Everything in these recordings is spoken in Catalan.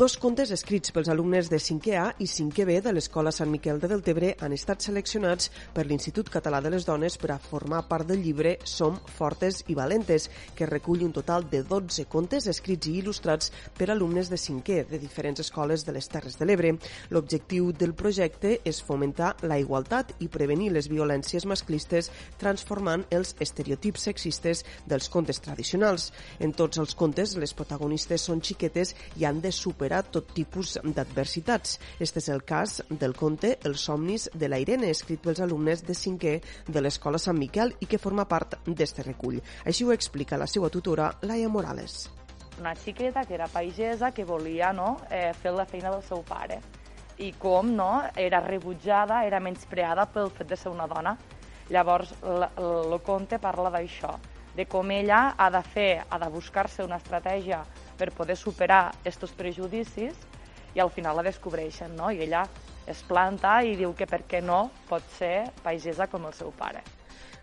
Dos contes escrits pels alumnes de 5è A i 5è B de l'Escola Sant Miquel de Deltebre han estat seleccionats per l'Institut Català de les Dones per a formar part del llibre Som fortes i valentes, que recull un total de 12 contes escrits i il·lustrats per alumnes de 5è de diferents escoles de les Terres de l'Ebre. L'objectiu del projecte és fomentar la igualtat i prevenir les violències masclistes transformant els estereotips sexistes dels contes tradicionals. En tots els contes, les protagonistes són xiquetes i han de superar superar tot tipus d'adversitats. Este és el cas del conte Els somnis de la Irene, escrit pels alumnes de 5è de l'Escola Sant Miquel i que forma part d'este recull. Així ho explica la seva tutora, Laia Morales. Una xiqueta que era pagesa que volia no, eh, fer la feina del seu pare i com no, era rebutjada, era menyspreada pel fet de ser una dona. Llavors, el conte parla d'això, de com ella ha de fer, ha de buscar-se una estratègia per poder superar aquests prejudicis i al final la descobreixen, no? I ella es planta i diu que per què no pot ser pagesa com el seu pare.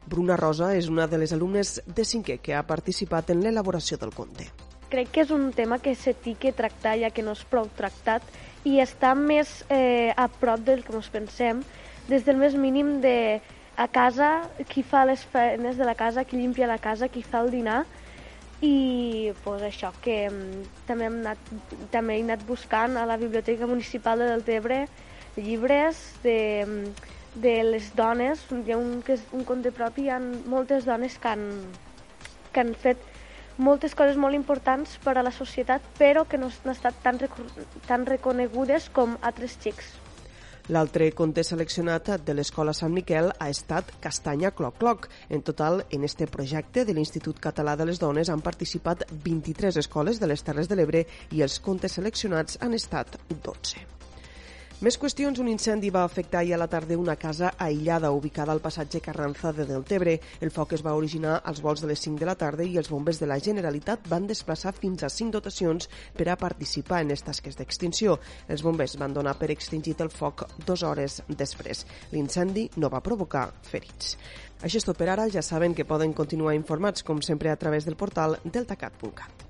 Bruna Rosa és una de les alumnes de cinquè que ha participat en l'elaboració del conte. Crec que és un tema que se té que tractar ja que no és prou tractat i està més eh, a prop del que ens pensem, des del més mínim de a casa, qui fa les feines de la casa, qui limpia la casa, qui fa el dinar, i pues, això, que um, també, hem anat, també he anat buscant a la Biblioteca Municipal de Deltebre llibres de, de les dones, hi ha un, que és un conte propi, hi ha moltes dones que han, que han fet moltes coses molt importants per a la societat, però que no han estat tan, tan reconegudes com altres xics. L'altre conte seleccionat de l'Escola Sant Miquel ha estat Castanya Cloc Cloc. En total, en este projecte de l'Institut Català de les Dones han participat 23 escoles de les Terres de l'Ebre i els contes seleccionats han estat 12. Més qüestions, un incendi va afectar ahir a la tarda una casa aïllada ubicada al passatge Carranza de Deltebre. El foc es va originar als vols de les 5 de la tarda i els bombers de la Generalitat van desplaçar fins a 5 dotacions per a participar en les tasques d'extinció. Els bombers van donar per extingit el foc dues hores després. L'incendi no va provocar ferits. Això és tot per ara. Ja saben que poden continuar informats, com sempre, a través del portal deltacat.cat.